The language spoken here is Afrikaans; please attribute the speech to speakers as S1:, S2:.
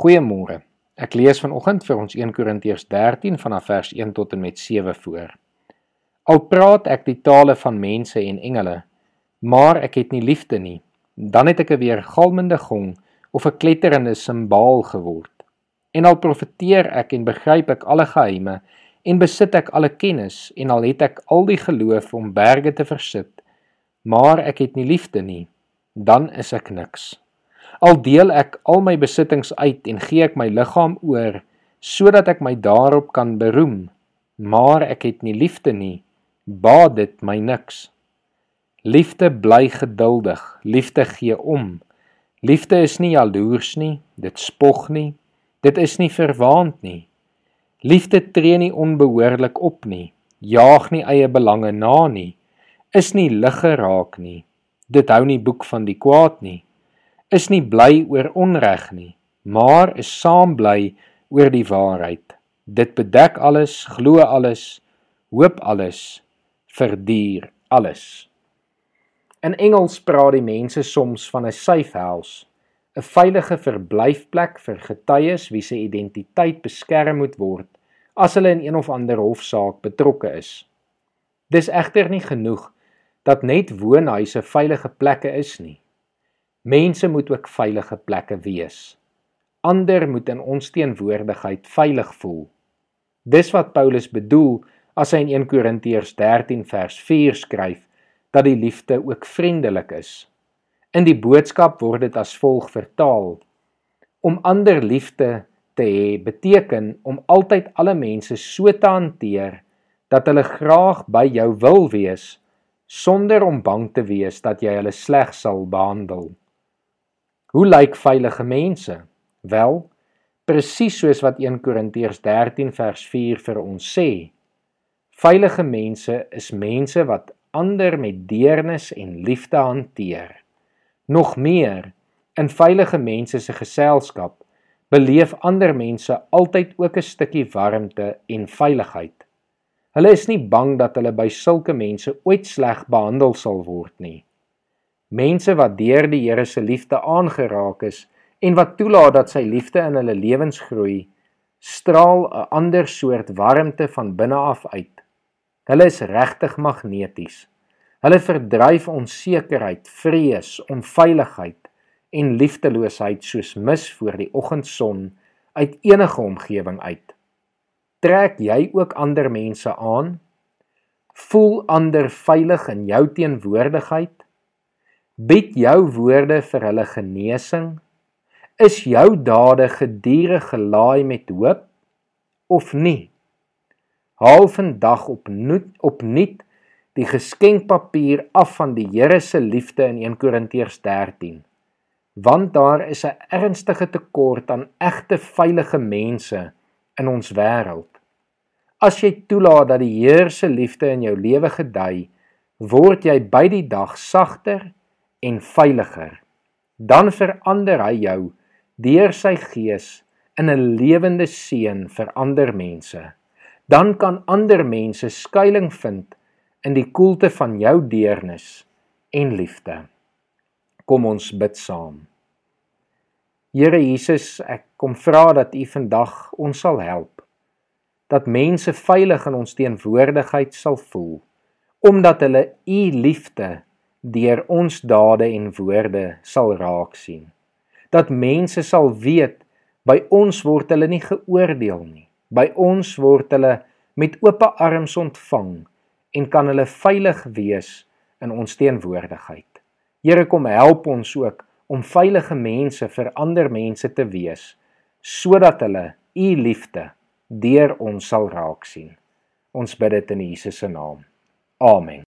S1: Goeiemôre. Ek lees vanoggend vir ons 1 Korintiërs 13 vanaf vers 1 tot en met 7 voor. Al praat ek die tale van mense en engele, maar ek het nie liefde nie, dan het ek 'n weergalmende gong of 'n kletterende simbaal geword. En al profeteer ek en begryp ek alle geheime en besit ek alle kennis en al het ek al die geloof om berge te versit, maar ek het nie liefde nie, dan is ek niks. Al deel ek al my besittings uit en gee ek my liggaam oor sodat ek my daarop kan beroem, maar ek het nie liefde nie, baat dit my niks. Liefde bly geduldig, liefde gee om. Liefde is nie jaloers nie, dit spog nie, dit is nie verwaand nie. Liefde tree nie onbehoorlik op nie, jaag nie eie belange na nie, is nie lig geraak nie. Dit hou nie boek van die kwaad nie is nie bly oor onreg nie, maar is saam bly oor die waarheid. Dit bedek alles, glo alles, hoop alles, verduur alles. In Engels praat die mense soms van 'n safe house, 'n veilige verblyfplek vir getuies wie se identiteit beskerm moet word as hulle in een of ander hofsaak betrokke is. Dis egter nie genoeg dat net woonhuise veilige plekke is nie. Mense moet ook veilige plekke wees. Ander moet in ons teenwoordigheid veilig voel. Dis wat Paulus bedoel as hy in 1 Korintiërs 13 vers 4 skryf dat die liefde ook vriendelik is. In die boodskap word dit as volg vertaal: Om ander liefde te hê beteken om altyd alle mense so te hanteer dat hulle graag by jou wil wees sonder om bang te wees dat jy hulle sleg sal behandel. Hoe lyk veilige mense? Wel, presies soos wat 1 Korintiërs 13 vers 4 vir ons sê. Veilige mense is mense wat ander met deernis en liefde hanteer. Nog meer, in veilige mense se geselskap beleef ander mense altyd ook 'n stukkie warmte en veiligheid. Hulle is nie bang dat hulle by sulke mense ooit sleg behandel sal word nie. Mense wat deur die Here se liefde aangeraak is en wat toelaat dat sy liefde in hulle lewens groei, straal 'n ander soort warmte van binne af uit. Hulle is regtig magneties. Hulle verdryf onsekerheid, vrees, onveiligheid en liefdeloosheid soos mis voor die oggendson uit enige omgewing uit. Trek jy ook ander mense aan? Voel ander veilig in jou teenwoordigheid? Bied jou woorde vir hulle genesing? Is jou dade gedurig gelaai met hoop of nie? Haal vandag op nuut op nuut die geskenkpapier af van die Here se liefde in 1 Korintiërs 13. Want daar is 'n ernstige tekort aan egte veilige mense in ons wêreld. As jy toelaat dat die Here se liefde in jou lewe gedei, word jy by die dag sagter en veiliger. Dan verander hy jou deur sy gees in 'n lewende seën vir ander mense. Dan kan ander mense skuilings vind in die koelte van jou deernis en liefde. Kom ons bid saam. Here Jesus, ek kom vra dat U vandag ons sal help dat mense veilig in ons teenwoordigheid sal voel omdat hulle U liefde deur ons dade en woorde sal raak sien. Dat mense sal weet by ons word hulle nie geoordeel nie. By ons word hulle met oop arms ontvang en kan hulle veilig wees in ons teenwoordigheid. Here kom help ons ook om veilige mense vir ander mense te wees sodat hulle u liefde deur ons sal raak sien. Ons bid dit in Jesus se naam. Amen.